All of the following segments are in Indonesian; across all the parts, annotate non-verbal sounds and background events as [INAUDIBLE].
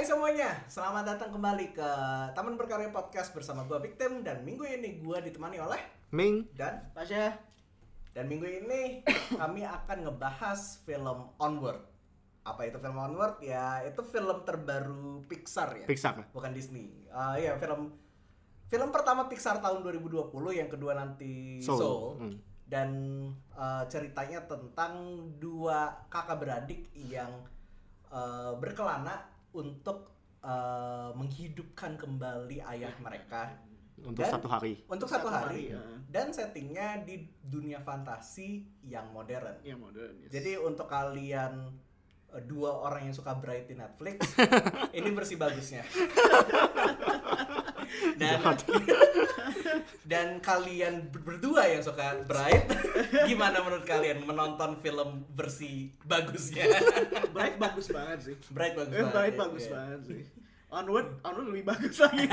Hai semuanya, selamat datang kembali ke Taman Berkarya Podcast bersama gua Victim dan minggu ini gua ditemani oleh Ming, dan Pasha dan minggu ini kami akan ngebahas film Onward. Apa itu film Onward? Ya, itu film terbaru Pixar ya. Pixar. Bukan Disney. Ah iya, film film pertama Pixar tahun 2020, yang kedua nanti Soul. Soul. Hmm. Dan eh, ceritanya tentang dua kakak beradik yang eh, berkelana untuk eh, menghidupkan kembali ayah mereka untuk Dan- satu hari. untuk satu, Satu hari, hari, ya. dan settingnya di dunia fantasi yang modern. Ya modern yes. Jadi untuk kalian eh, dua orang yang suka Bright di Netflix, [LAUGHS] ini versi bagusnya. [LAUGHS] dan [LAUGHS] dan kalian ber- berdua yang suka Bright, [LAUGHS] gimana menurut kalian menonton film versi bagusnya? [LAUGHS] Bright bagus banget sih Bright bagus Eh, banget. Bright ya, bagus ya. banget sih Onward, Onward lebih bagus lagi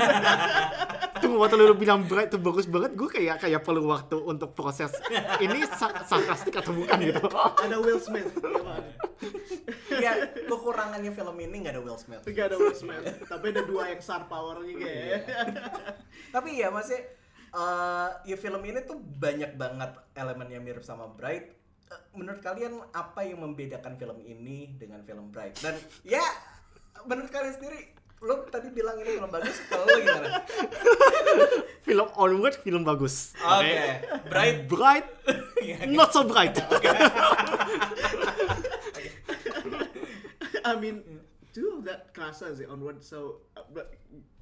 Tunggu waktu lu bilang bright tuh bagus banget, gue kayak kayak perlu waktu untuk proses ini sa- sarkastik atau bukan gitu. Ada Will Smith? [LAUGHS] Ya, kekurangannya film ini nggak ada Will Smith. Gak ada Will Smith Tapi ada dua yang star power juga ya Tapi ya masih eh ya film ini tuh banyak banget elemen yang mirip sama Bright. Eh, menurut kalian apa yang membedakan film ini dengan film Bright? Dan ya menurut kalian sendiri lo tadi bilang ini film bagus, kalau lo gimana? [LAUGHS] Film Onward film bagus. Oke, Bright Bright, [LAUGHS] Iya. not so bright. I mean Two of that kerasa sih Onward so, uh, but-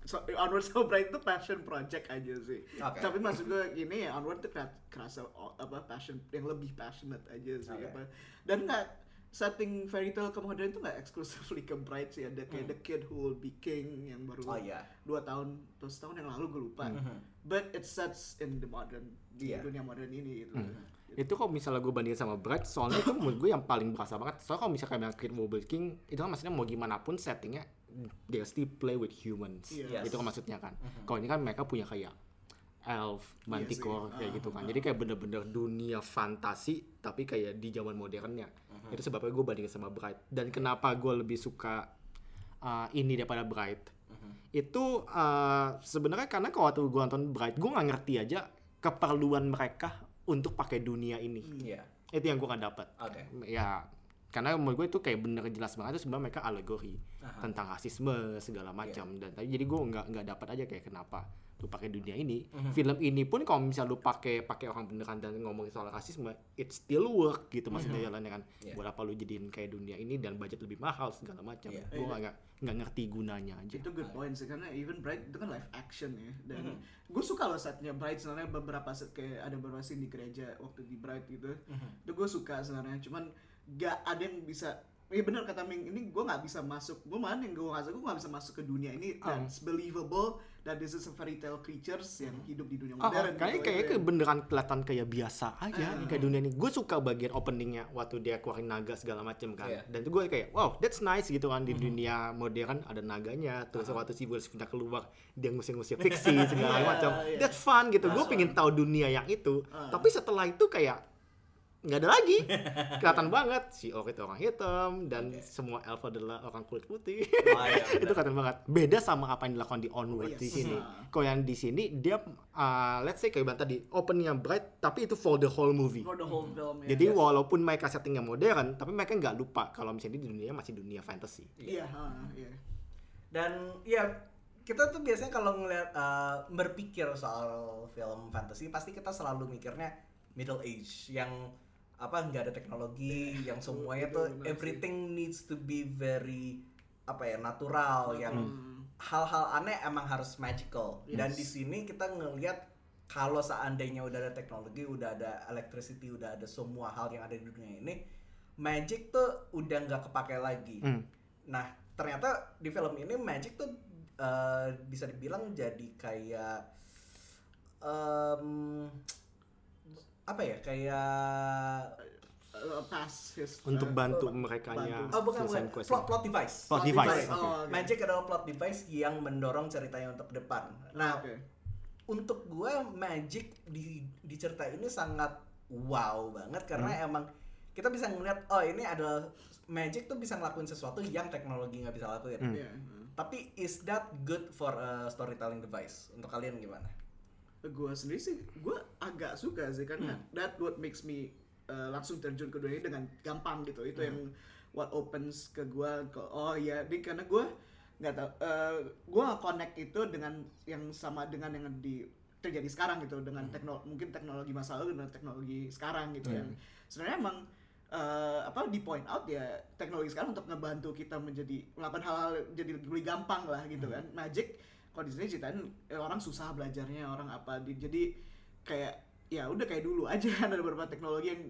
so Onward so Bright itu passion project aja sih Oke. Tapi maksud gue gini ya Onward kera- kerasa apa passion yang lebih passionate aja sih Oke. apa. Dan nggak setting fairy tale ke modern itu nggak exclusively ke Bright sih ada kayak The Kid Who Will Be King yang baru Oh iya. dua tahun atau setahun yang lalu gue lupa. Mhm. But it sets in the modern di Iya. dunia modern ini gitu. Itu kalau misalnya gue bandingin sama Bright, soalnya itu menurut gue yang paling berasa banget. Soalnya kalau misalnya kayak Kid Mobile King, itu kan maksudnya mau gimana pun settingnya, they still play with humans. Iya. Yes. Itu kan maksudnya kan. Kalau ini kan mereka punya kayak elf, manticore, sih. kayak gitu kan. Jadi kayak bener-bener dunia fantasi, tapi kayak di zaman modernnya. Itu sebabnya gue bandingin sama Bright. Dan kenapa gue lebih suka uh, ini daripada Bright? Itu uh, sebenarnya karena kalau waktu gue nonton Bright, gue nggak ngerti aja keperluan mereka untuk pakai dunia ini. Iya. Itu yang gue nggak dapat. Oke. Ya, karena menurut gue itu kayak bener jelas banget itu sebenarnya mereka alegori Aha. tentang rasisme segala macam dan tadi jadi gue nggak nggak dapat aja kayak kenapa lu pakai dunia ini film ini pun kalau misal lu pakai pakai orang beneran dan ngomongin soal rasisme it still work gitu maksudnya jalannya kan Iya. buat apa lu jadiin kayak dunia ini dan budget lebih mahal segala macam Iya. gue nggak nggak ngerti gunanya aja Itu good point sih karena even Bright itu kan live action ya dan Mhm. gue suka loh setnya Bright sebenarnya beberapa set kayak ada beberapa scene di gereja waktu di Bright gitu Mhm. itu gue suka sebenarnya cuman gak ada yang bisa Iya benar kata Ming, ini gue nggak bisa masuk. Gue mana yang gue nggak gue nggak bisa masuk ke dunia ini that's believable that this is a fairy tale creatures yang hidup di dunia Oh, modern. kayaknya gitu kayak aja. kayak beneran kelihatan kayak biasa aja Ah. kayak dunia ini. Gue suka bagian openingnya waktu dia keluarin naga segala macem kan. Iya. Dan itu gue kayak wow that's nice gitu kan di dunia modern ada naganya. Terus waktu si Will Smith keluar dia ngusir-ngusir fiksi [LAUGHS] segala Iya, macam. iya. That's fun gitu. Gue pengen tahu dunia yang itu. Ah. Tapi setelah itu kayak nggak ada lagi. [LAUGHS] Kelihatan banget. Si Orc itu orang hitam dan Oke. semua elf adalah orang kulit putih. Oh, iya, [LAUGHS] itu kelihatan banget. Beda sama apa yang dilakukan di Onward Yes. di sini. Ah. kalau yang di sini dia uh, let's say kayak tadi opennya bright tapi itu for the whole movie. For the whole film ya. jadi walaupun mereka settingnya modern tapi mereka nggak lupa kalau misalnya di dunia masih dunia fantasy. Iya, ha, iya. Dan ya kita tuh biasanya kalau ngeliat eh, berpikir soal film fantasy pasti kita selalu mikirnya middle age yang apa nggak ada teknologi yang semuanya tuh everything needs to be very apa ya natural yang Hmm. hal-hal aneh emang harus magical dan Yes. di sini kita ngelihat kalau seandainya udah ada teknologi udah ada electricity udah ada semua hal yang ada di dunia ini magic tuh udah nggak kepake lagi Hmm. nah ternyata di film ini magic tuh eh, bisa dibilang jadi kayak em, apa ya kayak pass his untuk uh, bantu mereka nya oh bukan bukan plot plot device Plot device, Oh, oke. oke. magic adalah plot device yang mendorong ceritanya untuk depan nah Oke. untuk gue magic di di cerita ini sangat wow banget karena Hmm. emang kita bisa ngeliat oh ini adalah magic tuh bisa ngelakuin sesuatu yang teknologi nggak bisa lakuin Hmm. Iya. Tapi is that good for a storytelling device? Untuk kalian gimana? Gue sendiri sih gue agak suka sih karena that what makes me uh, langsung terjun ke dunia ini dengan gampang gitu. Itu yang what opens ke gue ke oh ya di karena gue nggak tahu uh, gue connect itu dengan yang sama dengan yang di terjadi sekarang gitu dengan teknologi mungkin teknologi masa lalu dengan teknologi sekarang gitu yang sebenarnya emang uh, apa di point out ya teknologi sekarang untuk ngebantu kita menjadi melakukan hal-hal jadi lebih gampang lah gitu kan. Magic kalau di sini ceritain eh, orang susah belajarnya orang apa di- jadi kayak ya udah kayak dulu aja [LAUGHS] ada beberapa teknologi yang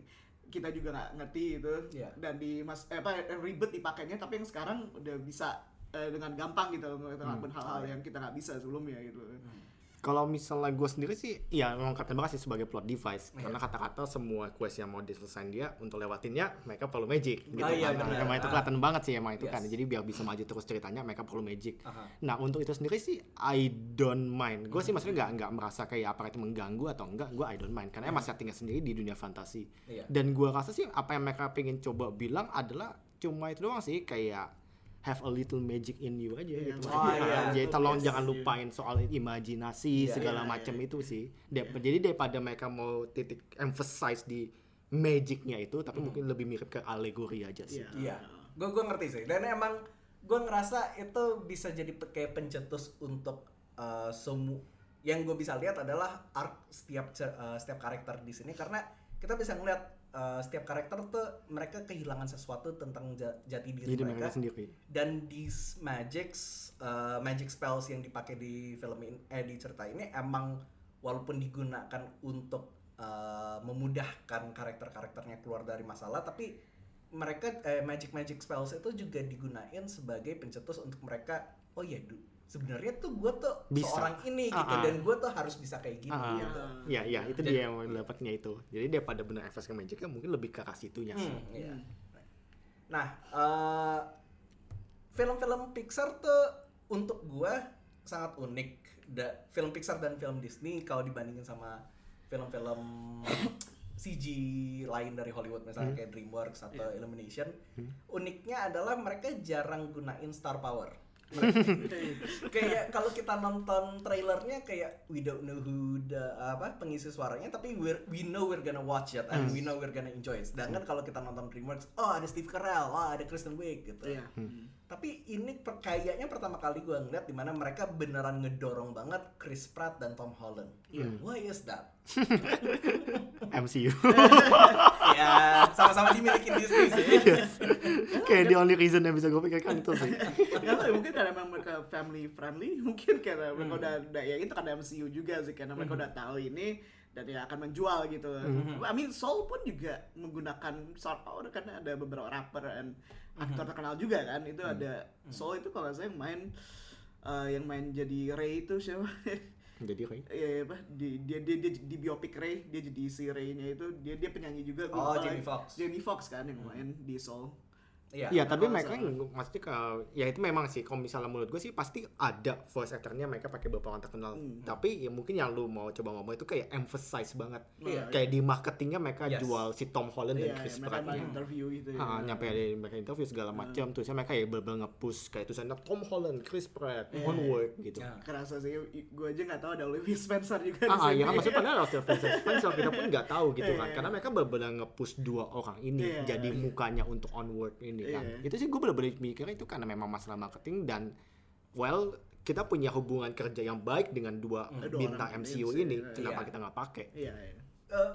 kita juga nggak ngerti gitu. Iya. dan di mas eh, apa ribet dipakainya tapi yang sekarang udah bisa eh, dengan gampang gitu ngelakuin hal-hal yang kita nggak bisa sebelumnya gitu Kalau misalnya gue sendiri sih, ya memang kata sih sebagai plot device. Karena kata-kata semua quest yang mau diselesain dia untuk lewatinnya, mereka perlu magic. Gitu Ah, iya, kan. Emang itu kelihatan banget sih emang itu kan. Yes. Jadi biar bisa maju terus ceritanya, mereka perlu magic. Aha. Nah untuk itu sendiri sih, I don't mind. Gue sih maksudnya nggak nggak merasa kayak apa itu mengganggu atau enggak. Gue I don't mind. Karena emang settingnya sendiri di dunia fantasi. Iya. Dan gue rasa sih apa yang mereka pengen coba bilang adalah cuma itu doang sih kayak have a little magic in you aja Iya, gitu. Oh, iya. Jadi tolong Yes, jangan iya. lupain soal imajinasi Iya, segala iya, macam iya. itu sih. Dap- Jadi daripada mereka mau titik emphasize di magicnya itu, tapi mungkin lebih mirip ke alegori aja sih. Iya. Iya, gue gue ngerti sih. Dan emang gue ngerasa itu bisa jadi kayak pencetus untuk uh, semu. Yang gue bisa lihat adalah arc setiap uh, setiap karakter di sini karena kita bisa ngeliat uh, setiap karakter tuh mereka kehilangan sesuatu tentang ja- jati diri Jadi mereka. mereka sendiri. Dan di magics uh, magic spells yang dipakai di film ini eh di cerita ini emang walaupun digunakan untuk uh, memudahkan karakter-karakternya keluar dari masalah tapi mereka eh, magic magic spells itu juga digunain sebagai pencetus untuk mereka oh ya du sebenarnya tuh gue tuh Bisa. seorang ini gitu ah. dan gue tuh harus bisa kayak gini Ah, gitu Iya, iya, itu Jadi- dia yang dapatnya itu. Jadi daripada benar efek magicnya mungkin lebih ke arah situnya sih. Hmm, iya. Nah, eh, film-film Pixar tuh untuk gua sangat unik. Da, film Pixar dan film Disney kalau dibandingin sama film-film [COUGHS] CG lain dari Hollywood misalnya kayak DreamWorks atau Illumination, uniknya adalah mereka jarang gunain star power. Kayak kalau kita nonton trailernya kayak we don't know who the apa pengisi suaranya tapi we're, we know we're gonna watch it and we know we're gonna enjoy it. Sedangkan kalau kita nonton DreamWorks, oh ada Steve Carell, oh ada Kristen Wiig gitu. Iya. Tapi ini per- kayaknya pertama kali gue ngeliat di mana mereka beneran ngedorong banget Chris Pratt dan Tom Holland. Why is that? [LAUGHS] MCU. [LAUGHS] ya sama-sama dimiliki Disney sih. [LAUGHS] Kayak the only reason yang bisa gue pikirkan itu sih. Tahu, mungkin karena memang mereka family friendly, mungkin karena mereka udah, udah ya itu karena MCU juga sih karena mereka udah tahu ini dan ya akan menjual gitu. I mean Soul pun juga menggunakan star power karena ada beberapa rapper dan aktor terkenal juga kan. Itu ada Soul itu kalau salah yang main eh, yang main jadi Ray itu siapa? Jadi kayak [LAUGHS] Iya apa di dia, dia dia di biopic Ray dia jadi si Ray-nya itu dia dia penyanyi juga Oh, Jamie. Foxx. Jamie Foxx kan yang main di Soul Iya. Iya, tapi kalau mereka maksudnya ke ya itu memang sih kalau misalnya menurut gue sih pasti ada voice actornya mereka pakai beberapa orang terkenal. Hmm. Tapi ya mungkin yang lu mau coba ngomong itu kayak emphasize banget. Iya. Kayak di marketingnya mereka Yes. jual si Tom Holland dan Iya, Chris mereka Pratt main ini. interview gitu ya. Ah, nyampe ada mereka interview segala macam terusnya mereka ya bener-bener nge-push kayak tulisannya Tom Holland, Chris Pratt, Iya. Onward gitu. Ya. kerasa sih gue aja nggak tahu ada Olivia Spencer juga Ah, sini. ya kan maksudnya padahal Oscar Spencer kita pun nggak tahu gitu kan Iya. karena mereka benar-benar nge-push dua orang ini Iya. jadi mukanya untuk onward ini kan Iya. itu sih gue benar-benar mikir itu karena memang masalah marketing dan well kita punya hubungan kerja yang baik dengan dua Dua bintang MCU ini iya. kenapa kita nggak pakai Iya, iya. Eh,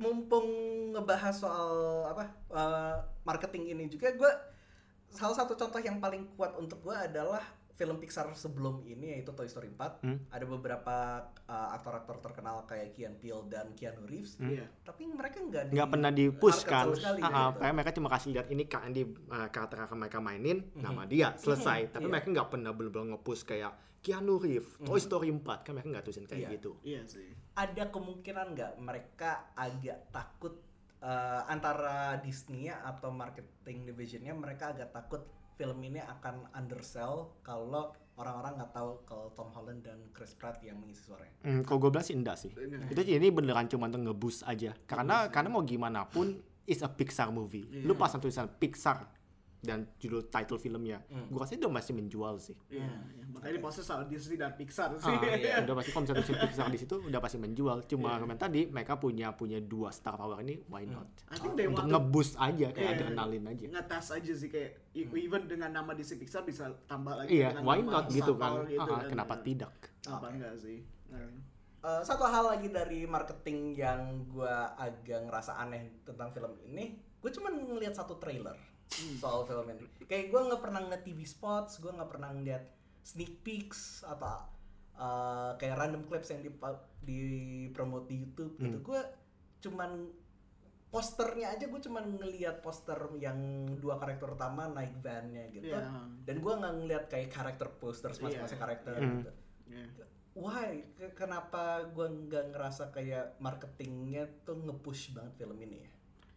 mumpung ngebahas soal apa eh, marketing ini juga gue salah satu contoh yang paling kuat untuk gue adalah film Pixar sebelum ini yaitu Toy Story 4 Hmm. ada beberapa eh, aktor-aktor terkenal kayak Kian Peele dan Keanu Reeves Iya. tapi mereka nggak di nggak pernah di-push market kan sekali, Ah, ah, gitu. kayak mereka cuma kasih lihat ini kan di uh, karakter yang mereka mainin nama dia selesai tapi Iya. mereka nggak pernah benar-benar nge-push kayak Keanu Reeves Toy Story 4 kan mereka nggak tulisin kayak Iya. gitu Iya sih. ada kemungkinan nggak mereka agak takut eh, antara Disney atau marketing divisionnya mereka agak takut film ini akan undersell kalau orang-orang nggak tahu kalau Tom Holland dan Chris Pratt yang mengisi suaranya. Hmm, kalau gue bilang sih enggak sih. Itu ini beneran cuma nge-boost aja. Karena karena mau gimana pun it's a Pixar movie. Iya. Lu pasang tulisan Pixar dan judul title filmnya, Hmm. gue rasa itu masih menjual sih. Iya, iya. makanya di poster sama Disney dan Pixar sih. Ah, iya. [LAUGHS] udah pasti kalau misalnya Pixar di situ udah pasti menjual. Cuma kemarin tadi mereka punya punya dua star power ini, why not? I think they Untuk ngeboost aja kayak Iya, adrenalin aja. ngetes aja sih kayak e- even dengan nama Disney Pixar bisa tambah lagi Iya, dengan why nama not gitu kan? Gitu Ah, kan. kenapa Nah, tidak? Kenapa enggak sih? Eh, satu hal lagi dari marketing yang gua agak ngerasa aneh tentang film ini, gue cuma ngelihat satu trailer soal film ini. Kayak gue nggak pernah ngeliat TV spots, gue nggak pernah ngeliat sneak peeks atau eh, kayak random clips yang di di promote di YouTube gitu. Gue cuman posternya aja gue cuman ngelihat poster yang dua karakter utama naik van-nya gitu. Iya. Dan gue nggak ngeliat kayak karakter posters masing-masing Iya. karakter Hmm. gitu Iya. why Ke- kenapa gue nggak ngerasa kayak marketingnya tuh nge-push banget film ini ya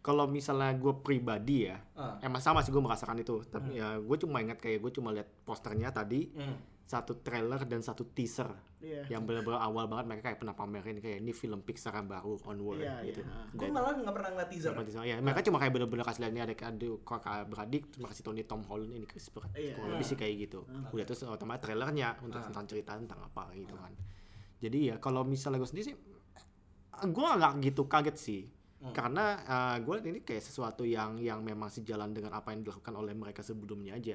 Kalau misalnya gue pribadi ya, Ah. emang sama sih gue merasakan itu. Tapi ya gue cuma ingat kayak gue cuma lihat posternya tadi, satu trailer dan satu teaser. Iya. Yang bener-bener awal banget mereka kayak pernah pamerin kayak ini film Pixar yang baru Onward Iya, gitu. iya. gue malah nggak pernah ngeliat teaser Apa teaser? Ya, mereka cuma kayak bener-bener kasih lihat ini ada aduh kakak beradik, terima kasih Tony Tom Holland ini Chris Pratt. Iya. Kurang lebih sih kayak gitu. Udah terus otomatis trailernya untuk tentang cerita tentang apa gitu kan. Jadi ya kalau misalnya gue sendiri sih gue agak gitu kaget sih. Karena gue lihat ini kayak sesuatu yang yang memang sejalan dengan apa yang dilakukan oleh mereka sebelumnya aja.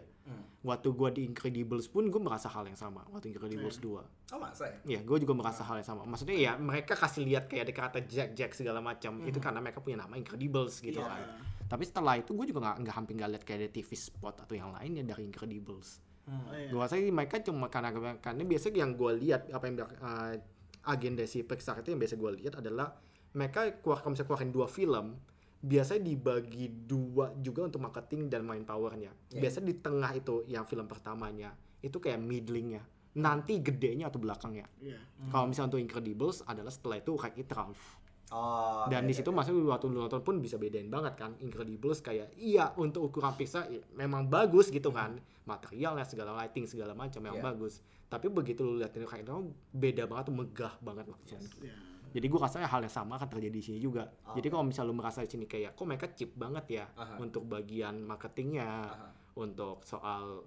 Waktu gue di Incredibles pun gue merasa hal yang sama. Waktu Incredibles 2. oh masa ya Iya, gue juga merasa hal yang sama. Maksudnya ya mereka kasih lihat kayak ada kata Jack Jack segala macam. Itu karena mereka punya nama Incredibles gitu Iya. kan. Tapi setelah itu gue juga nggak nggak hampir nggak lihat kayak ada TV spot atau yang lainnya dari Incredibles. Oh, iya. Gue rasa mereka cuma karena karena biasanya yang gue lihat apa yang uh, agenda si Pixar itu yang biasa gue lihat adalah mereka keluar kalau misalnya keluarin dua film biasanya dibagi dua juga untuk marketing dan main powernya. Biasanya di tengah itu yang film pertamanya itu kayak middlingnya. Nanti gedenya atau belakangnya. Iya. Kalau misalnya untuk Incredibles adalah setelah itu kayak It Ralph. oh Dan iya, di situ masuk waktu lu nonton pun bisa bedain banget kan Incredibles kayak iya untuk ukuran Pixar iya, memang bagus gitu kan materialnya segala lighting segala macam yang Iya. bagus tapi begitu lu lihat ini kayak itu beda banget tuh megah banget langsung Iya. Jadi gua rasanya hal yang sama akan terjadi di sini juga. Jadi kalau misalnya lu merasa di sini kayak kok mereka cheap banget ya Aha. untuk bagian marketingnya Aha. untuk soal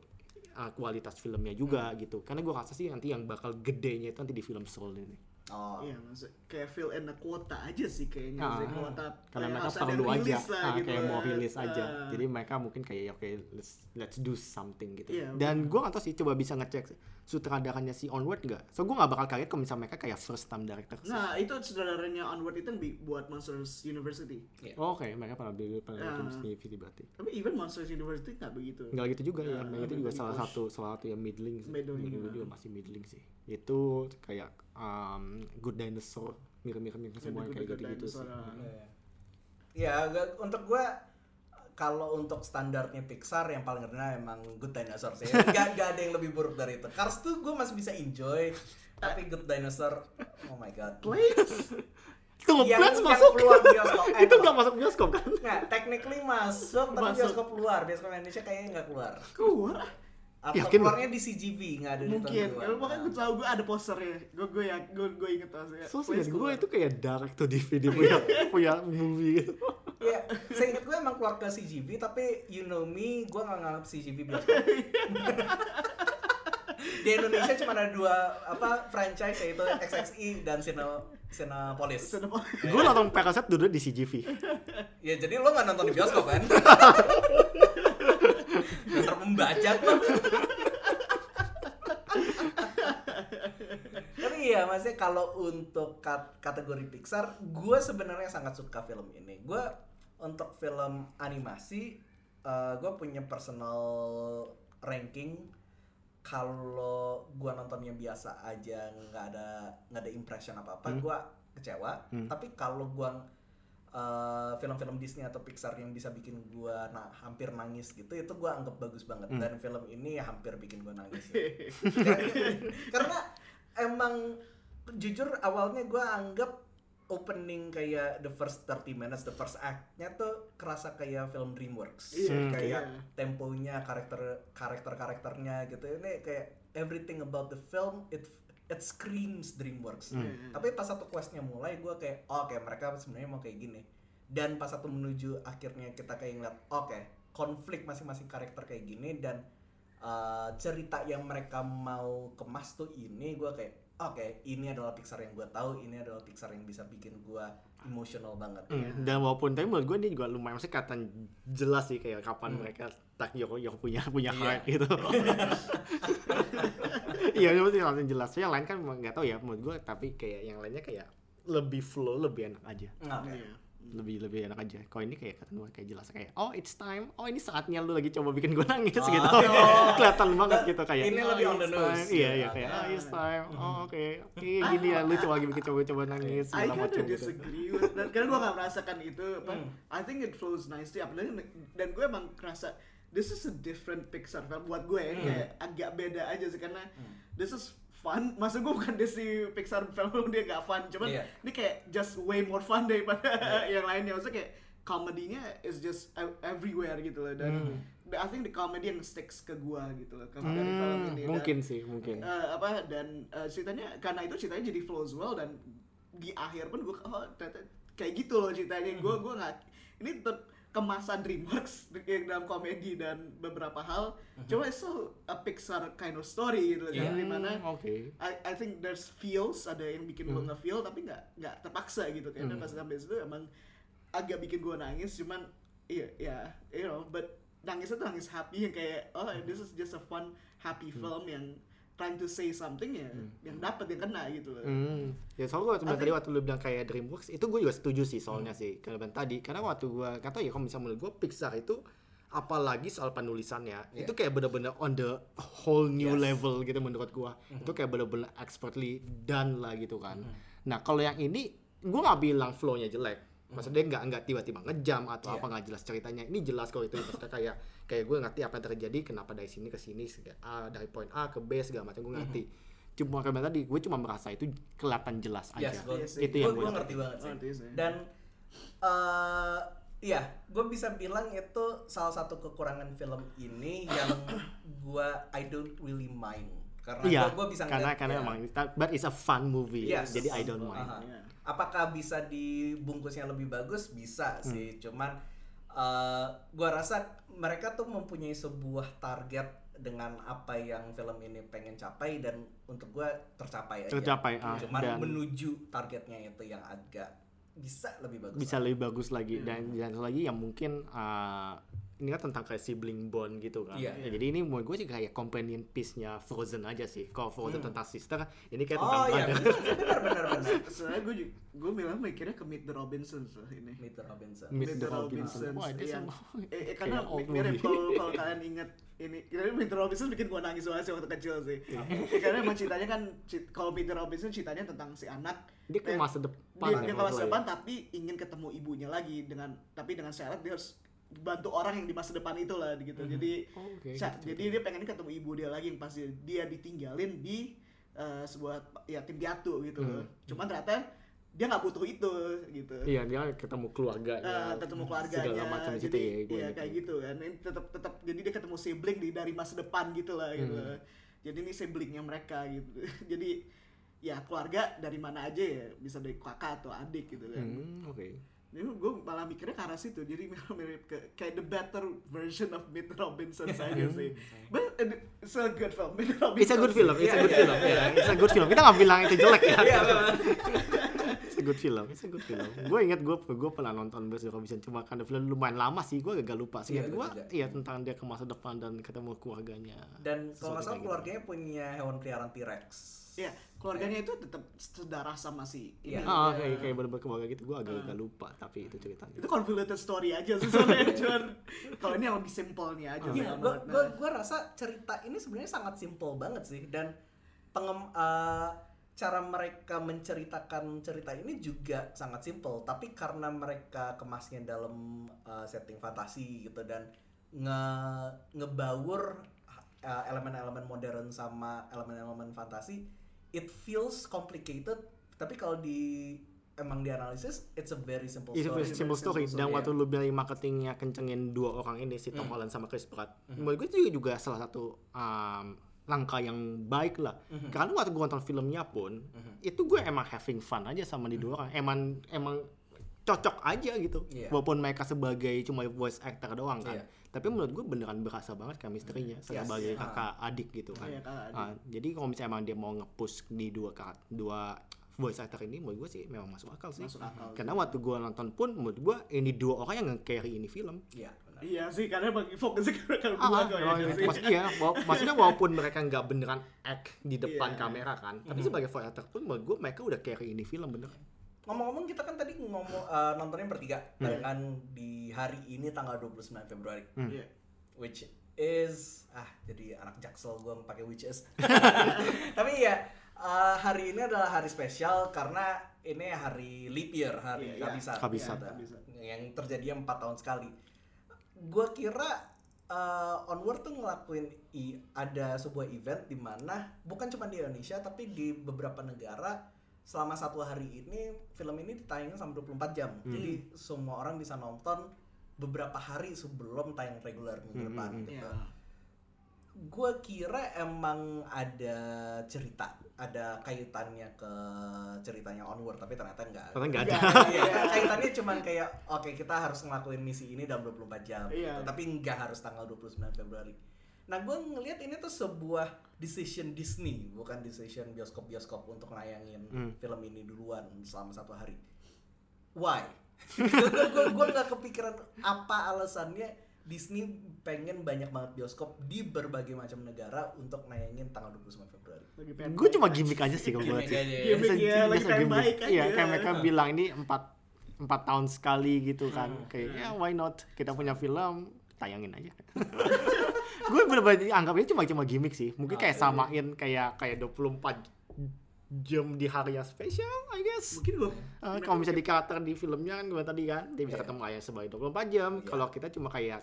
uh, kualitas filmnya juga Hmm. gitu. Karena gua rasa sih nanti yang bakal gedenya itu nanti di film Soul ini. Oh. Iya, maksud kayak fill in the quota aja sih kayaknya Ah, sih kuota karena kayak mereka perlu aja. lah ah, gitu kayak mau kan. rilis aja. Ah. jadi mereka mungkin kayak ya, oke let's let's do something gitu. Iya, dan gue gak tau sih coba bisa ngecek sutradaranya si Onward nggak so gue gak bakal kaget kalau misalnya mereka kayak first time director sih. Nah, itu saudaranya Onward itu buat Monsters University. oh, oke mereka pernah bikin pernah Ah. bikin Sneaky berarti Tapi even Monsters University nggak begitu. nggak gitu juga ya Ah, mereka itu juga salah push. satu salah satu yang middling sih Middling, gue ah. juga masih middling sih itu kayak um, Good Dinosaur mirip-mirip mirip semua yang kayak gitu-gitu sih Dinosaur, ah. ya gak- untuk gue kalau untuk standarnya Pixar yang paling rendah emang Good Dinosaur sih [LAUGHS] gak, gak ada yang lebih buruk dari itu Cars tuh gue masih bisa enjoy tapi Good Dinosaur oh my god [LAUGHS] Tunggu, yang, Plants yang masuk keluar bioskop [LAUGHS] eh, itu nggak masuk bioskop kan Nah, technically masuk, tapi Masuk. bioskop keluar. Bioskop Indonesia kayaknya nggak keluar. Keluar? Atau Yakin lu? keluarnya di CGV, nggak ada di tahun Mungkin. Kalau makanya gue tahu gue ada posternya. Gue gue ya gue gue inget maksudnya. So Please sih gue itu kayak direct to DVD punya punya movie gitu. Ya, saya ingat gue emang keluar ke CGV, tapi you know me, gue nggak nganggap CGV bioskop. [LAUGHS] di Indonesia cuma ada dua apa franchise yaitu XXI dan Sino. Cinema- gue nonton Parasite dulu di CGV. Ya jadi lo nggak nonton di bioskop kan? [LAUGHS] Dasar pembajak lo. Tapi iya maksudnya kalau untuk kat- kategori Pixar, gue sebenarnya sangat suka film ini. Gue untuk film animasi, gue punya personal ranking. Kalau gue nontonnya biasa aja, nggak ada nggak ada impression apa apa, gue kecewa. Tapi kalau gue uh, film-film Disney atau Pixar yang bisa bikin gua nah, hampir nangis gitu itu gua anggap bagus banget dan film ini hampir bikin gua nangis [LAUGHS] karena emang jujur awalnya gua anggap opening kayak the first 30 minutes the first act-nya tuh kerasa kayak film DreamWorks. Iya, kayak iya. temponya karakter karakter karakternya gitu. Ini kayak everything about the film it it screams DreamWorks. Hmm. tapi pas satu questnya mulai gue kayak oh, oke mereka sebenarnya mau kayak gini. Dan pas satu menuju akhirnya kita kayak ngeliat oke konflik masing-masing karakter kayak gini dan uh, cerita yang mereka mau kemas tuh ini gue kayak oke ini adalah Pixar yang gue tahu ini adalah Pixar yang bisa bikin gue emosional banget Hmm, Dan walaupun tapi menurut gue ini juga lumayan maksudnya kelihatan jelas sih kayak kapan mereka tak yang, yang punya punya Iya. heart gitu. [LAUGHS] Iya, itu mesti kelihatan jelas. Yang lain kan nggak tahu ya menurut gue tapi kayak yang lainnya kayak lebih flow, lebih enak aja. Nah, oke. Lebih lebih enak aja. Kalau ini kayak kelihatan banget kayak jelas kayak oh it's time. Oh ini saatnya lu lagi coba bikin gue nangis Oh. gitu. [LAUGHS] kelihatan banget gitu kayak. Ini "Oh, lebih on the nose." time." Iya, iya kayak oh it's time. Oh oke. Oke gini ya lu coba lagi bikin coba-coba nangis I segala kinda macam gitu. disagree with that karena gue gak merasakan itu apa Hmm. I think it flows nicely apalagi dan gue emang kerasa this is a different Pixar film buat gue ya Hmm. kayak agak beda aja sih karena this is fun. Maksud gue bukan Disney Pixar film [LAUGHS] dia gak fun. Cuman Iya. ini kayak just way more fun daripada [LAUGHS] yang lainnya. Maksudnya kayak komedinya is just ev- everywhere gitu loh. Dan Hmm. the- I think the comedy yang sticks ke gue gitu loh ke- dari film Hmm, ini. Dan- mungkin sih, mungkin. Eh, apa dan eh, ceritanya karena itu ceritanya jadi flows well dan di akhir pun gue oh ternyata kayak gitu loh ceritanya. Gue gue nggak ini tetap kemasan DreamWorks dalam komedi dan beberapa hal cuma it's still a Pixar kind of story gitu kan di mana Hmm, Oke. I, I think there's feels ada yang bikin gue nge-feel tapi nggak nggak terpaksa gitu kayaknya Hmm. pas sampai situ emang agak bikin gue nangis cuman iya ya you know but nangisnya tuh nangis happy yang kayak oh this is just a fun happy Hmm. film yang trying to say something ya yang dapat yang kena gitu loh. Hmm. Ya soalnya waktu I tadi waktu lu bilang kayak DreamWorks itu gue juga setuju sih soalnya sih karena tadi. Karena waktu gue kata ya kalau misalnya menurut gue Pixar itu apalagi soal penulisannya Iya. itu kayak bener-bener on the whole new Yes. level gitu menurut gue itu kayak bener-bener expertly done lah gitu kan. Nah kalau yang ini gue nggak bilang flow-nya jelek maksudnya nggak nggak tiba-tiba ngejam atau Iya. apa nggak jelas ceritanya ini jelas kok itu maksudnya kayak kayak gue ngerti apa yang terjadi kenapa dari sini ke sini A dari poin A ke B segala macam gue ngerti cuma kayak tadi gue cuma merasa itu kelihatan jelas aja Yes, Iya sih. itu yang gue gue ngerti banget sih. Ngerti sih. Dan eh iya, gue bisa bilang itu salah satu kekurangan film ini yang [COUGHS] gue I don't really mind karena Iya, gue bisa karena ngeliat, karena ya, emang but it's a fun movie, Yes. jadi I don't mind. Aha. Iya. Apakah bisa dibungkusnya lebih bagus? Bisa Hmm. sih, cuman eh gua rasa mereka tuh mempunyai sebuah target dengan apa yang film ini pengen capai dan untuk gua tercapai aja. Tercapai, ah, Cuman dan- menuju targetnya itu yang agak bisa lebih bagus. Bisa lebih bagus lagi dan dan satu lagi yang mungkin uh, ini kan tentang kayak sibling bond gitu kan. Iya. Ya, jadi ini menurut gue sih kayak companion piece-nya Frozen aja sih. Kalau Frozen tentang sister, ini kayak tentang Hmm. Oh iya, brother. benar benar benar. Soalnya gue juga gue bilang mikirnya ke Meet the Robinsons loh ini. Mr. Robinson. Meet the Robinson. Wah, dia yang, sama. eh, eh, [LAUGHS] karena mirip kalau [LAUGHS] kalau kalian inget ini karena Meet the Robinson bikin gue nangis banget sih waktu kecil sih. Ya, [LAUGHS] karena emang ceritanya kan kalau Meet the Robinson ceritanya tentang si anak Dia ke masa depan. dia, ya, dia ke masa gue depan ya. tapi ingin ketemu ibunya lagi dengan tapi dengan syarat dia harus bantu orang yang di masa depan itu lah gitu. Jadi Oh, oke, sya- gitu. jadi dia pengen ketemu ibu dia lagi yang pasti dia ditinggalin di eh, sebuah yatim piatu gitu loh. Cuman ternyata dia nggak butuh itu gitu. Hmm. Iya, dia ketemu keluarganya. Eh, ketemu keluarganya Segala macam di situ jadi ya, gue iya ingat. kayak gitu kan ini tetap tetap jadi dia ketemu sibling di dari masa depan gitu lah gitu Hmm. jadi ini siblingnya mereka gitu [LAUGHS] jadi ya keluarga dari mana aja ya bisa dari kakak atau adik gitu kan Hmm, oke. Ini gue malah mikirnya ke arah situ jadi mirip ke kayak the better version of Meet the Robinson saja sih but uh, it's a good film. It's a good film, it's a Iya, good iya, film. iya. Yeah, it's a good film. Kita nggak bilang itu jelek ya. Iya, memang. It's a good film, it's a good film. gue inget gue gue pernah nonton Best Robinson cuma karena film lumayan lama sih, gue agak lupa sih. Iya, gue iya tentang dia ke masa depan dan ketemu keluarganya. Dan kalau nggak salah gitu. keluarganya punya hewan peliharaan T-Rex. Iya, keluarganya itu tetap sedarah sama si Iya. ini. Ah, Ya. kayak kayak bener-bener keluarga gitu, gue agak-agak lupa tapi itu ceritanya. itu convoluted story aja sih sebenarnya [LAUGHS] cuman kalau ini yang lebih simpelnya aja Iya, banget. gua, Nah, rasa cerita ini sebenarnya sangat simple banget sih dan pengem, eh, cara mereka menceritakan cerita ini juga sangat simple tapi karena mereka kemasnya dalam eh, setting fantasi gitu dan nge ngebaur eh, elemen-elemen modern sama elemen-elemen fantasi it feels complicated tapi kalau di emang dianalisis it's a very simple It's a story. very simple story. Dan Iya. waktu lu bilang marketingnya kencengin dua orang ini si Tom Hmm. Holland sama Chris Pratt, menurut gue itu juga salah satu um, langkah yang baik lah. Hmm. Karena waktu gue nonton filmnya pun, itu gue emang having fun aja sama di dua orang. Emang emang cocok aja gitu Iya. walaupun mereka sebagai cuma voice actor doang kan Iya. tapi menurut gue beneran berasa banget chemistry-nya Yes. sebagai Ah. kakak adik gitu kan Iya, kakak adik. Ah, jadi kalau misalnya emang dia mau nge-push di dua karat- dua voice actor ini menurut gue sih memang masuk akal sih Masuk akal. karena waktu gue nonton pun menurut gue ini dua orang yang nge-carry ini film Iya, benar. Iya sih, karena bagi fokusnya ke kalau Ah, dua ah, kok ya. memang nggak gitu. sih? Maksud- iya, maksudnya walaupun mereka nggak beneran act di depan Iya. kamera kan, tapi sebagai voice actor pun menurut gue mereka udah carry ini film beneran. Ngomong-ngomong kita kan tadi ngomong eh, nontonnya bertiga barengan di hari ini tanggal 29 Februari. Iya. Which is ah jadi anak jaksel gue pakai which is. [LAUGHS] Tapi ya eh, hari ini adalah hari spesial karena ini hari leap year, hari Iya, iya. kehabisan. Kehabisan. Gitu. Kehabisan. Yang terjadi empat tahun sekali. Gue kira eh, Onward tuh ngelakuin i, ada sebuah event di mana bukan cuma di Indonesia tapi di beberapa negara selama satu hari ini film ini ditayangin sampai 24 jam. Jadi semua orang bisa nonton beberapa hari sebelum tayang reguler minggu depan gitu. Iya. Gue kira emang ada cerita, ada kaitannya ke ceritanya Onward, tapi ternyata enggak. Ternyata nggak ada. Iya, kaitannya cuman kayak oke kita harus ngelakuin misi ini dalam 24 jam, Iya. gitu. tapi nggak harus tanggal 29 Februari. Nah, gue ngelihat ini tuh sebuah decision Disney, bukan decision bioskop-bioskop untuk nayangin Hmm. film ini duluan selama satu hari. Why? [LAUGHS] gue gue nggak kepikiran apa alasannya Disney pengen banyak banget bioskop di berbagai macam negara untuk nayangin tanggal 29 Februari. Lagi pengen Gue cuma gimmick aja sih kalau gue Gimmick sih. aja ya. Gimmick Biasa- ya, lagi biasa pengen gimmick. baik Iya, aja. kayak mereka bilang ini empat empat tahun sekali gitu kan. Hmm. Kayak ya why not? Kita punya film, tayangin aja. [LAUGHS] gue bener-bener anggapnya cuma cuma gimmick sih. Mungkin kayak Ah, iya. samain kayak kayak 24 jam di hari yang spesial, I guess. Mungkin gue Eh, kalau misalnya di karakter di filmnya kan gue tadi kan dia bisa Iya. ketemu ayah sebagai 24 jam. Iya. Kalau kita cuma kayak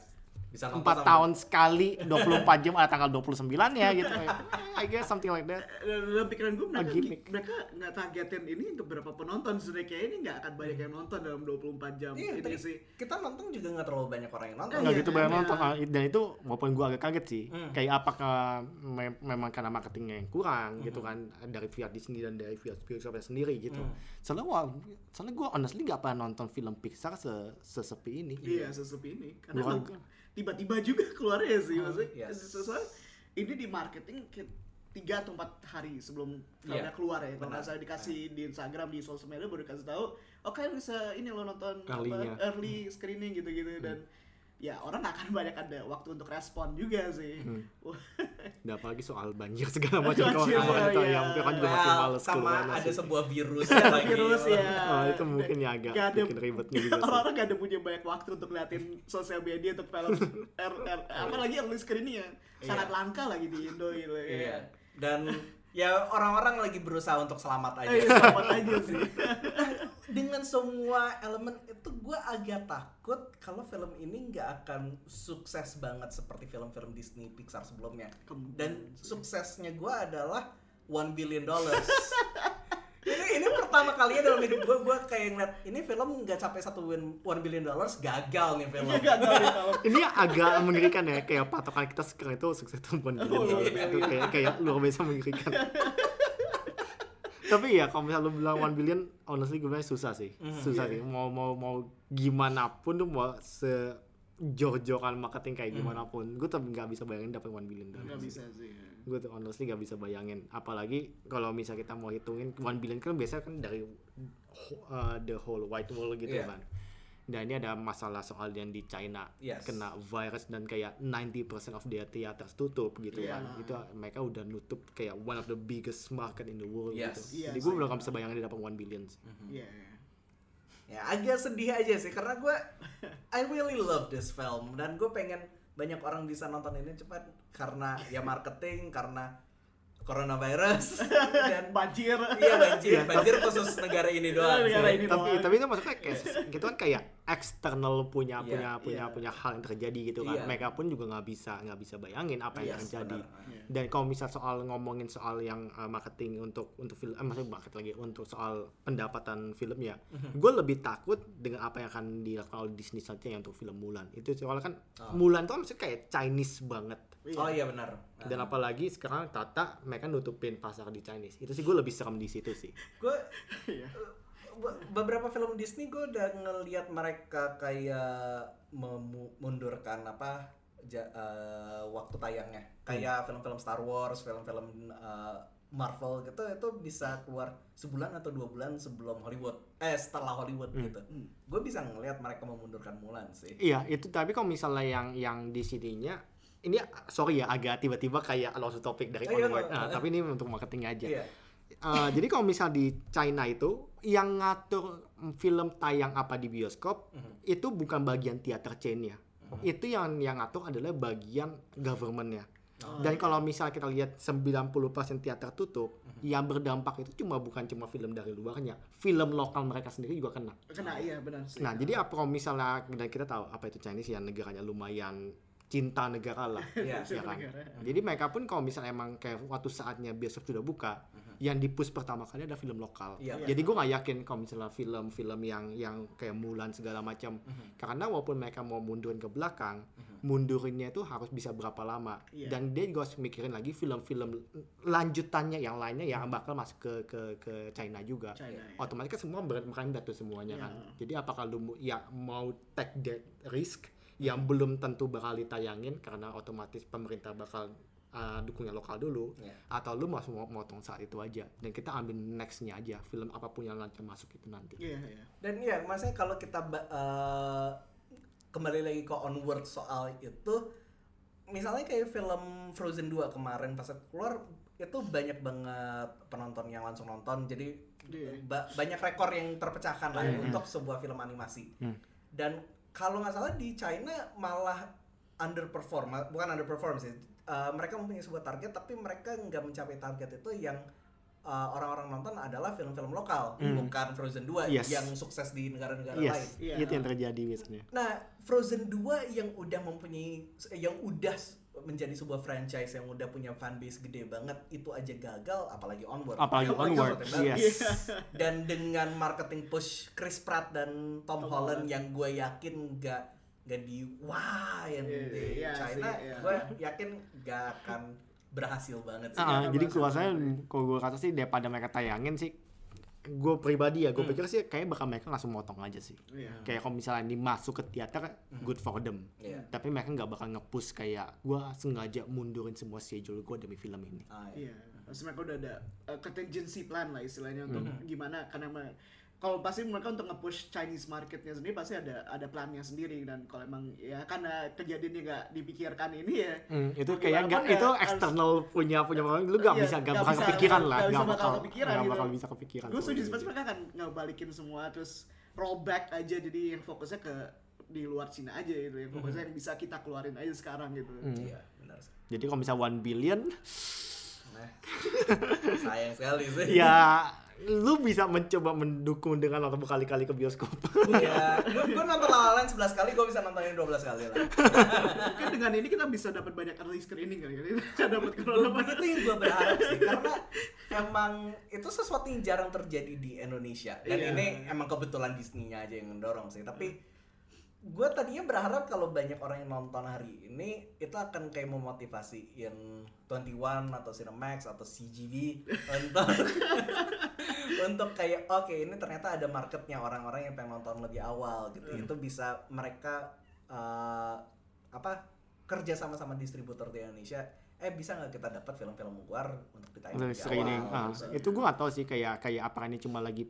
Bisa nonton 4 sama- tahun sekali 24 jam ada tanggal 29 ya gitu. [LAUGHS] I guess something like that. dalam pikiran gue mereka, mereka nggak targetin ini untuk berapa penonton sebenarnya kayak ini nggak akan banyak yang nonton dalam 24 jam Iya, ini sih kita nonton juga nggak terlalu banyak orang yang nonton. nggak Iya, gitu banyak iya. nonton Ah, dan itu walaupun gue agak kaget sih Hmm. kayak apakah me- memang karena marketingnya yang kurang gitu kan dari pihak Disney dan dari pihak Pixar sendiri gitu Hmm. soalnya wah soalnya gue honestly gak pernah nonton film Pixar se sesepi ini iya sesepi ini karena tiba-tiba juga keluarnya sih maksudnya yes. soalnya ini di marketing ke- tiga atau empat hari sebelum filmnya Iya, keluar ya. Kalau nggak salah dikasih di Instagram di sosial media baru dikasih tahu oke bisa ini lo nonton apa, early screening gitu-gitu. Dan ya orang akan banyak ada waktu untuk respon juga sih Hmm. [LAUGHS] Dan apalagi soal banjir segala macam kalau orang itu iya. yang kan juga masih Well, males sama keluar ada sih. sebuah virus [LAUGHS] ya lagi. virus ya Oh, itu mungkin ya agak Nggak ada- bikin ribetnya juga sih. orang-orang gak ada punya banyak waktu untuk liatin sosial media untuk film [LAUGHS] R, R, apalagi early screening ya sangat Iya. langka lagi di Indo gitu ya. Iya. Dan ya orang-orang lagi berusaha untuk selamat aja. Eh, selamat aja sih. Dengan semua elemen itu gue agak takut kalau film ini nggak akan sukses banget seperti film-film Disney Pixar sebelumnya. Dan suksesnya gue adalah one billion dollars. [LAUGHS] ini ini pertama kalinya dalam hidup gue gue kayak ngeliat ini film nggak capai satu win one billion dollars gagal nih film. Iya, Gak tau nih kalau ini agak mengerikan ya kayak patokan kita sekarang itu sukses tahun Oh, iya, itu kayak kayak luar biasa mengerikan. Tapi ya kalau misalnya lu bilang one billion honestly gue bilang susah sih. Mhm, susah iya. sih. mau mau mau gimana pun tuh mau se jor-joran marketing kayak gimana pun gue tetap nggak bisa bayangin dapat one billion Gak bisa sih. Gue tuh honestly nggak bisa bayangin apalagi kalau misalnya kita mau hitungin one billion kan biasanya kan dari uh, the whole wide world gitu Iya. kan dan ini ada masalah soal yang di China Yes. kena virus dan kayak 90% of their theaters tutup gitu Iya. kan itu mereka udah nutup kayak one of the biggest market in the world Yes. gitu Iya jadi gue belum bisa bayangin dia dapat one billion sih. Iya. ya agak sedih aja sih karena gue I really love this film dan gue pengen banyak orang bisa nonton ini cepat karena ya marketing karena coronavirus [LAUGHS] dan Banjir. iya banjir banjir khusus negara ini doang Negara ini tapi doang. tapi itu maksudnya kayak gitu kan kayak eksternal punya Iya, punya punya iya. punya hal yang terjadi gitu kan Iya. mereka pun juga nggak bisa nggak bisa bayangin apa yang Yes, akan terjadi benar. Iya. dan kalau misal soal ngomongin soal yang uh, marketing untuk untuk film eh, maksudnya market lagi untuk soal pendapatan filmnya Mhm. gue lebih takut dengan apa yang akan dilakukan oleh Disney selanjutnya yang untuk film Mulan itu soalnya kan Oh. Mulan tuh kan maksudnya kayak Chinese banget oh iya benar dan apalagi sekarang Tata mereka nutupin pasar di Chinese itu sih gue lebih serem di situ sih gue Iya. be- beberapa film Disney gue udah ngelihat mereka kayak memundurkan apa ja- eh, waktu tayangnya. Kayak film-film Star Wars film-film eh, Marvel gitu itu bisa keluar sebulan atau dua bulan sebelum Hollywood. Eh setelah Hollywood gitu. Gue bisa ngelihat mereka memundurkan Mulan sih. Iya, itu tapi kalau misalnya yang yang di sininya ini sorry ya agak tiba-tiba kayak lost topik dari Oh, iya, onward. Nah, tapi ini untuk marketing aja. iya. Eh, jadi kalau misal di China itu yang ngatur film tayang apa di bioskop Mhm. itu bukan bagian teater chain-nya. Itu yang yang ngatur adalah bagian government-nya. Oh, Dan kalau misal kita lihat 90% teater tutup, Mhm. yang berdampak itu cuma bukan cuma film dari luarnya, film lokal mereka sendiri juga kena. Kena iya benar sih. Nah, jadi apa kalau misalnya dan kita tahu apa itu Chinese yang negaranya lumayan cinta negara lah. [LAUGHS] Iya. ya kan? negara. Jadi mereka pun kalau misalnya emang kayak waktu saatnya bioskop sudah buka, yang dipush pertama kali ada film lokal. Iya. Jadi gue nggak yakin kalau misalnya film-film yang yang kayak Mulan segala macam, karena walaupun mereka mau mundurin ke belakang, mundurinnya itu harus bisa berapa lama. Iya. Dan dia juga harus mikirin lagi film-film lanjutannya yang lainnya yang bakal masuk ke ke ke China juga. China, ya. Otomatis kan semua ber- merendah tuh semuanya Iya. kan. Jadi apakah lu ya mau take that risk yang belum tentu bakal ditayangin karena otomatis pemerintah bakal uh, dukungnya lokal dulu Iya. atau lu mau mau motong saat itu aja dan kita ambil nextnya aja film apa pun yang lancar masuk itu nanti Iya, iya. Dan ya, maksudnya kalau kita eh, kembali lagi ke onward soal itu, misalnya kayak film Frozen 2 kemarin pas keluar itu banyak banget penonton yang langsung nonton, jadi Iya. ba- banyak rekor yang terpecahkan lah Hmm. untuk sebuah film animasi. Hmm. Dan kalau nggak salah di China malah underperform, bukan underperform sih. Eh, mereka mempunyai sebuah target tapi mereka nggak mencapai target itu yang eh, orang-orang nonton adalah film-film lokal, Hmm. bukan Frozen 2 Yes. yang sukses di negara-negara lain. yes Iya. itu yang terjadi biasanya Nah, Frozen 2 yang udah mempunyai yang udah menjadi sebuah franchise yang udah punya fanbase gede banget itu aja gagal apalagi Onward. apalagi Yang onward yes [LAUGHS] Dan dengan marketing push Chris Pratt dan Tom, Tom Holland Holland. yang gue yakin gak gak di wah yang Iya, di iya China iya. gue yakin gak akan berhasil banget sih. Iya, jadi sendiri. kalau gue kata sih daripada mereka tayangin sih gue pribadi ya gue Hmm. pikir sih kayak bakal mereka langsung motong aja sih Iya. kayak kalau misalnya ini masuk ke teater good for them Iya. tapi mereka nggak bakal nge-push kayak gue sengaja mundurin semua schedule gue demi film ini Ah, iya. Iya, Terus mereka udah ada uh, contingency plan lah istilahnya untuk Hmm. gimana karena kalau pasti mereka untuk nge-push Chinese marketnya sendiri pasti ada ada plannya sendiri dan kalau emang ya karena kejadiannya nggak dipikirkan ini ya Hmm, itu kayak nggak ya itu harus- eksternal punya punya orang lu nggak Iya, bisa nggak bakal bisa- kepikiran lah nggak bisa bakal bakal kepikiran nggak gitu. bakal bisa kepikiran gue setuju pasti mereka akan ngebalikin semua terus rollback aja jadi yang fokusnya ke di luar Cina aja gitu yang fokusnya yang bisa kita keluarin aja sekarang gitu Hmm. Iya, benar sih. jadi kalau misal one billion Nah, sayang sekali sih. ya lu bisa mencoba mendukung dengan nonton berkali-kali ke bioskop Iya, gue gue nonton La La Land 11 kali, gue bisa nontonin 12 kali lah. mungkin dengan ini kita bisa dapat banyak early screening kali ya [LAUGHS] kita dapat corona begitu yang gue berharap sih, karena emang itu sesuatu yang jarang terjadi di Indonesia. Dan Iya. ini emang kebetulan Disney-nya aja yang mendorong sih. Tapi gue tadinya berharap kalau banyak orang yang nonton hari ini itu akan kayak memotivasi yang 21 atau Cinemax atau CGV untuk [LAUGHS] untuk kayak oke ini ternyata ada marketnya orang-orang yang pengen nonton lebih awal gitu Hmm. itu bisa mereka eh, apa kerja sama sama distributor di Indonesia eh bisa nggak kita dapat film-film luar untuk ditayang Untuk lebih screening awal ah, gitu. itu gue gak tahu sih kayak kayak apa ini cuma lagi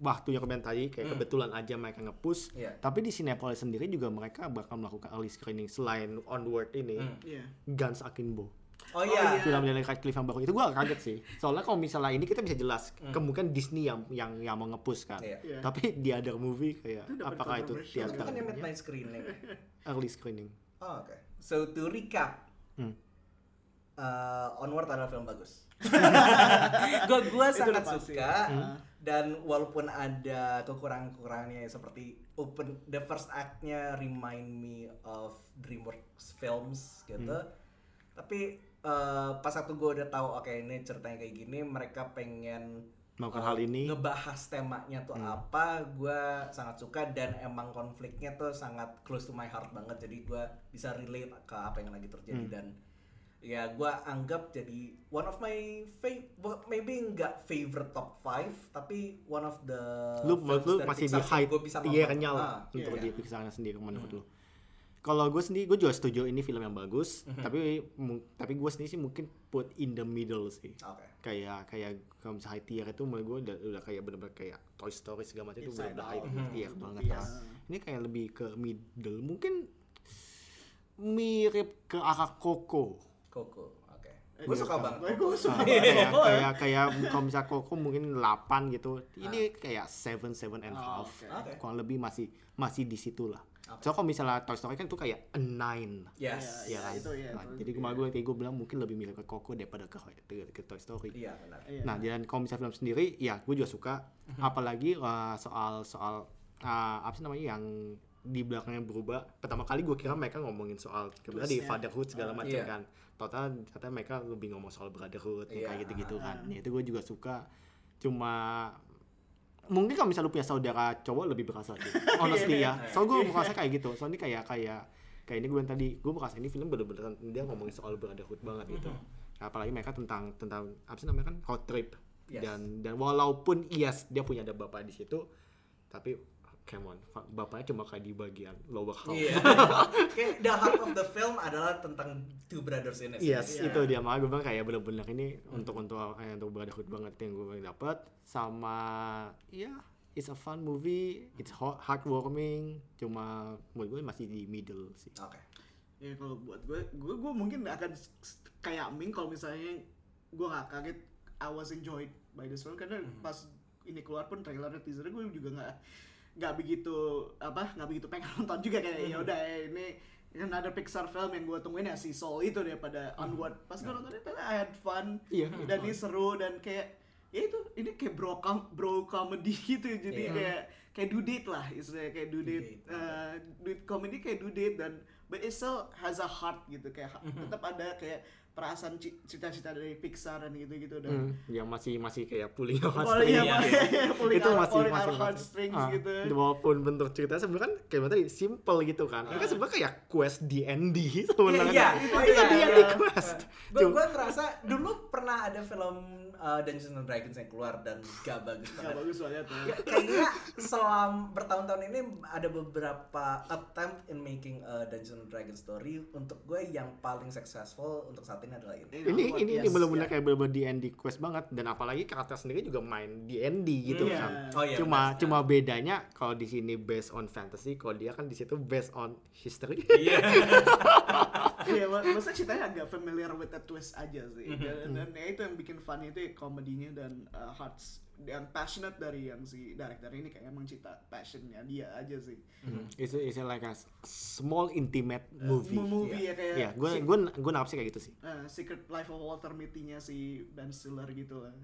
waktunya kemarin tadi kayak Hmm. kebetulan aja mereka nge-push Iya. tapi di Cinepolis sendiri juga mereka bakal melakukan early screening selain onward ini Hmm. Iya. Guns Akimbo oh iya iya. film dari Radcliffe yang baru itu gue kaget sih soalnya kalau misalnya ini kita bisa jelas Hmm. kemungkinan Disney yang yang yang mau nge-push kan Iya. Iya. tapi di other movie kayak Itu apakah itu controversial itu teater kan yang midnight screening [LAUGHS] early screening oh, oke so to recap Hmm. eh, onward adalah film bagus [LAUGHS] gue gue sangat suka Hmm. dan walaupun ada kekurangan-kekurangannya seperti open the first act-nya remind me of DreamWorks films gitu Hmm. tapi eh, pas waktu gue udah tahu oke ini ceritanya kayak gini mereka pengen melakukan hal ini ngebahas temanya tuh Hmm. apa gue sangat suka dan emang konfliknya tuh sangat close to my heart banget jadi gue bisa relate ke apa yang lagi terjadi Hmm. dan ya gua anggap jadi one of my fav maybe nggak favorite top 5 tapi one of the lu menurut lu masih di high bisa lah Ah, untuk iya. di Pixar sendiri menurut lu kalau gue sendiri gue juga setuju ini film yang bagus Mhm. tapi mu- tapi gue sendiri sih mungkin put in the middle sih oke kayak kayak kalau misalnya high tier itu menurut gue udah, udah kayak bener-bener kayak Toy Story segala macam itu bener-bener Out. high Mhm. tier banget Yes. lah. ini kayak lebih ke middle mungkin mirip ke arah Coco Coco oke Eh, gue iya, suka Kak. banget Gue suka Ah, banget. kayak ya. kayak kayak kalau misalnya Coco mungkin 8 gitu ini kayak 7 7 and a Oh, half. Oke. kurang lebih masih masih di situ lah Oke. so kalau misalnya Toy Story kan tuh kayak a 9 yes Iya, ya kan itu ya, Nah, itu- jadi kemarin gue kayak gue bilang mungkin lebih mirip ke Coco daripada ke, ke, ke Toy Story iya benar Iya. Nah, dan kalau misalnya film sendiri, ya gue juga suka. Apalagi uh, soal soal uh, apa sih namanya yang di belakangnya berubah. Pertama kali gue kira mereka ngomongin soal kebetulan di fatherhood segala macam iya. kan. Total ternyata mereka lebih ngomong soal brotherhood Iya, kayak gitu-gitu ah, kan. Ya, itu gue juga suka. Cuma mungkin kalau misalnya lu punya saudara cowok lebih berasa sih. [LAUGHS] Honestly ya. So gue merasa kayak gitu. Soalnya kayak kayak kayak ini gue tadi gue merasa ini film bener-bener dia ngomongin soal brotherhood banget gitu. Apalagi mereka tentang tentang apa sih namanya kan road trip Yes. dan dan walaupun yes dia punya ada bapak di situ tapi come on bapaknya cuma kayak di bagian lower house Iya. [LAUGHS] Kayak the heart of the film adalah tentang two brothers ini. Yes, Iya. itu dia makanya gue bilang kayak bener-bener ini untuk untuk eh, untuk brotherhood banget yang gue dapat sama ya it's a fun movie, it's hot, heartwarming, cuma menurut gue masih di middle sih. Oke. Ya kalau buat gue, gue gue mungkin akan kayak Ming kalau misalnya gue nggak kaget I was enjoyed by this film karena pas ini keluar pun trailer teaser gue juga nggak nggak begitu apa nggak begitu pengen [LAUGHS] nonton juga kayak ya udah eh, ini another Pixar film yang gue tungguin ya si Soul itu daripada Onward. Pas gue nonton itu I had fun. Iya. dan ini seru dan kayak ya itu ini kayak bro com- bro comedy [LAUGHS] gitu. Jadi Iya. kayak kayak do date lah istilahnya kayak date date, Eh, comedy kayak do date dan but it still has a heart gitu. Kayak tetap ada kayak perasaan ci- cita-cita dari Pixar dan gitu-gitu Hmm, dan yang masih masih kayak pulling [LAUGHS] your Oh, heartstrings. iya, [LAUGHS] pulling itu our- masih pulling masih our masih- heartstrings ah, gitu walaupun bentuk ceritanya sebenarnya kan kayak tadi simple gitu kan ini kan Ah. sebenarnya kayak quest D&D sebenarnya [LAUGHS] Iya, itu oh kan iya, D&D iya. quest Gue gue ngerasa dulu pernah ada film uh, Dungeons and Dragons yang keluar dan gak bagus banget. bagus banget tuh Ya, kayaknya selam bertahun-tahun ini ada beberapa attempt in making a Dungeons and Dragons story untuk gue yang paling successful untuk saat ini adalah ini. ini ini ini yes, benar-benar ya. kayak benar-benar D&D quest banget dan apalagi karakter sendiri juga main D&D gitu Iya. kan Oh iya. cuma benar. cuma bedanya kalau di sini based on fantasy kalau dia kan di situ based on history Iya. [LAUGHS] Iya, mak- maksudnya ceritanya agak familiar with the twist aja sih. Mhm. Dan, dan ya itu yang bikin fun itu ya komedinya dan uh, hearts yang passionate dari yang si director ini kayak emang cita passionnya dia aja sih. it's, it's like a small intimate movie Uh, movie ya kayak ya gue gue gue nangkap sih kayak gitu sih uh, Secret Life of Walter Mitty-nya si Ben Stiller gitu lah.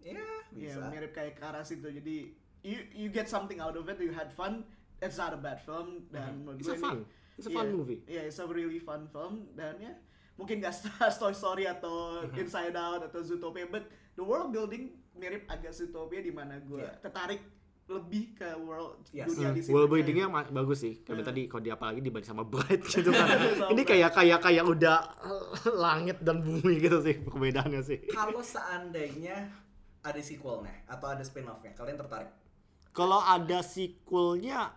Iya, Iya, bisa. mirip kayak ke arah situ. Jadi you you get something out of it, you had fun. It's not a bad film dan menurut it's a gue ini- fun it's a fun Iya, movie Iya, it's a really fun film dan ya mungkin gak [LAUGHS] Toy Story atau [LAUGHS] Inside Out atau Zootopia, but the world building mirip agak Zootopia di mana gue Iya. tertarik lebih ke world Yes. dunia Hmm, di situ. world buildingnya ma- bagus sih kayak Hmm. tadi kalau dia apalagi dibanding sama Bright [LAUGHS] gitu kan ini kayak kayak kayak udah langit dan bumi gitu sih perbedaannya sih Kalau seandainya ada sequelnya atau ada spin-offnya, kalian tertarik? kalau ada sequelnya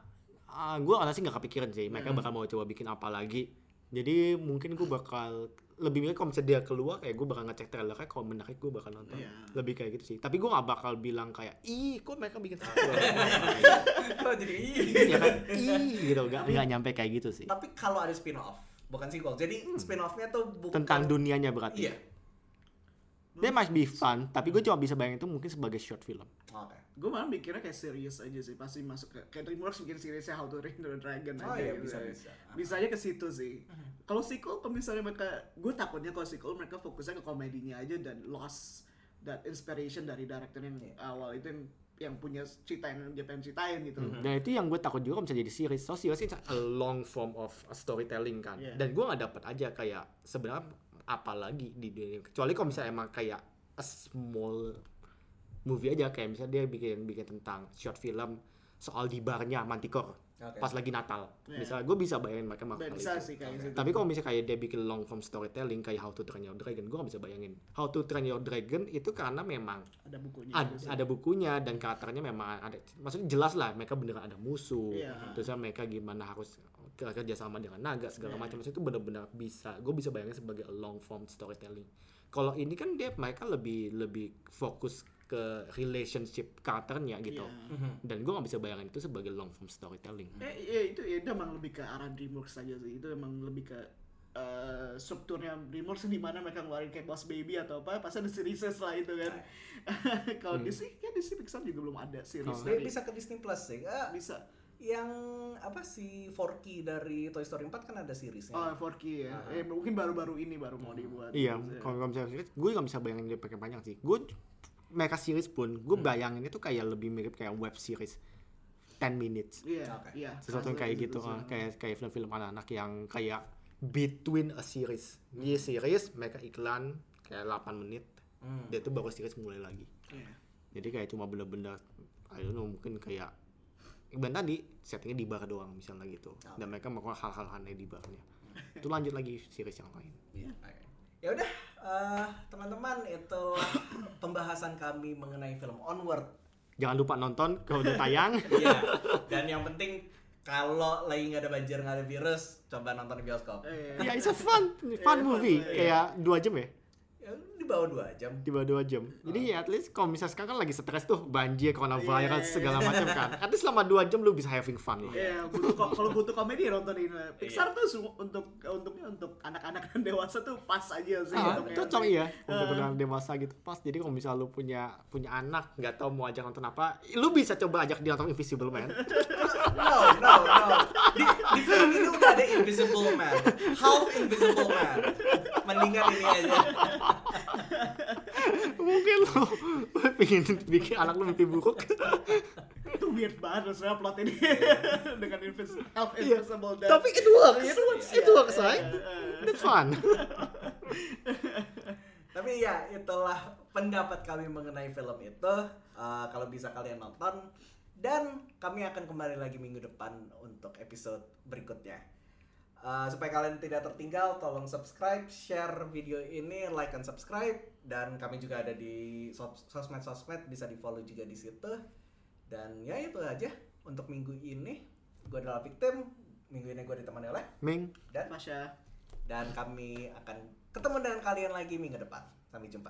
uh, gue sih nggak kepikiran sih mereka Hmm. bakal mau coba bikin apa lagi jadi mungkin gue bakal lebih mirip kalau misalnya dia keluar kayak gue bakal ngecek trailernya kalau menarik gue bakal nonton Iya. lebih kayak gitu sih tapi gue gak bakal bilang kayak ih kok mereka bikin sequel [LAUGHS] Oh, jadi ya kan ih gitu gak, nggak nyampe kayak gitu sih Tapi kalau ada spin-off, bukan sequel. Jadi spin-offnya tuh bukan Hmm. tentang dunianya berarti Iya. Dia might be fun, tapi gue cuma bisa bayangin itu mungkin sebagai short film. Oke. Gue malah mikirnya kayak serius aja sih, pasti masuk ke kayak DreamWorks bikin seriesnya How to Train Your Dragon Oh aja iya gitu. bisa bisa. Bisa aja ke situ sih. Kalau sequel kalau misalnya mereka, gue takutnya kalau sequel mereka fokusnya ke komedinya aja dan lost that inspiration dari director yang Iya. awal itu yang yang punya cerita yang dia pengen ceritain gitu. Dan itu yang gue takut juga kalau misalnya jadi series. So series kan a long form of storytelling kan. Yeah. Dan gue nggak dapat aja kayak sebenarnya apa lagi di dunia. Kecuali kalau misalnya emang kayak a small movie aja kayak misalnya dia bikin bikin tentang short film soal di barnya Manticore. Oke. pas lagi Natal. Iya. Misalnya gue bisa bayangin mereka melakukan bisa itu. sih kayak gitu Tapi kalau misalnya kayak dia bikin long form storytelling kayak How to Train Your Dragon, gue gak bisa bayangin. How to Train Your Dragon itu karena memang ada bukunya ad- ada bukunya dan karakternya memang ada. Maksudnya jelas lah mereka beneran ada musuh. Iya. Terus mereka gimana harus ke- kerja sama dengan naga segala Iya. macam. Itu benar-benar bisa. Gue bisa bayangin sebagai long form storytelling. Kalau ini kan dia mereka lebih lebih fokus ke relationship karakternya gitu. Iya. Mhm. Dan gue gak bisa bayangin itu sebagai long form storytelling. Eh, iya itu ya itu emang lebih ke arah DreamWorks saja sih. Itu emang lebih ke eh, strukturnya DreamWorks di mana mereka ngeluarin kayak Boss Baby atau apa, pasti ada series lah itu kan. [LAUGHS] Kalau Disney, ya Disney Pixar juga belum ada series. Oh. Dari- bisa ke Disney Plus sih. Ah, bisa. yang apa sih Forky dari Toy Story 4 kan ada seriesnya. Oh, 4K ya. Eh, mungkin baru-baru ini baru mau dibuat. Iya, Terus, ya. kalau kalau misalnya series, gue gak bisa bayangin dia pakai panjang sih. Gue mereka series pun, gue bayangin itu kayak lebih mirip kayak web series 10 minutes. Iya, Oke. iya. Sesuatu yang kayak gitu ah, kayak kayak film-film anak-anak yang kayak between a series. Di series mereka iklan kayak 8 menit, Hmm. dia tuh baru series mulai lagi. Iya. Jadi kayak cuma bener-bener, I don't know, mungkin kayak Iban tadi settingnya di bar doang misalnya gitu, dan mereka melakukan hal-hal aneh di barnya. Itu lanjut lagi series yang lain. Iya. Ya udah, eh, teman-teman itu pembahasan kami mengenai film Onward. Jangan lupa nonton kalau udah tayang. [LAUGHS] Iya. Dan yang penting kalau lagi nggak ada banjir nggak ada virus, coba nonton di bioskop. Eh, ya it's a fun fun Iya, movie iya. kayak dua jam ya bawah dua jam. di bawah dua jam. Jadi ya at least kalau misalnya sekarang kan lagi stres tuh banjir Iya, coronavirus iya, segala macam kan. At least selama dua jam lu bisa having fun lah. Iya, butuh ko- kalau butuh komedi nonton ini. Pixar tuh su- untuk untuknya untuk anak-anak dan [LAUGHS] dewasa tuh pas aja sih. Ah, untuknya cocok iya. Untuk dengan dewasa gitu pas. Jadi kalau misalnya lu punya punya anak nggak tahu mau ajak nonton apa lu bisa coba ajak dia nonton Invisible Man. No, no, no. Di, di film ini udah ada Invisible Man, half Invisible Man. Mendingan ini aja. [LAUGHS] mungkin lu pengen bikin anak lu mimpi buruk Itu weird banget sebenarnya plot ini dengan invis half Iya. invisible dan tapi it works It works, it ya. works Eh, right eh, it's fun [LAUGHS] Tapi ya itulah pendapat kami mengenai film itu. Eh, kalau bisa kalian nonton dan kami akan kembali lagi minggu depan untuk episode berikutnya. Eh, supaya kalian tidak tertinggal, tolong subscribe, share video ini, like and subscribe, dan kami juga ada di sos- sosmed-sosmed bisa di follow juga di situ. Dan ya itu aja untuk minggu ini. Gue adalah victim. Minggu ini gue ditemani oleh Ming dan Masya. dan kami akan ketemu dengan kalian lagi minggu depan. Sampai jumpa.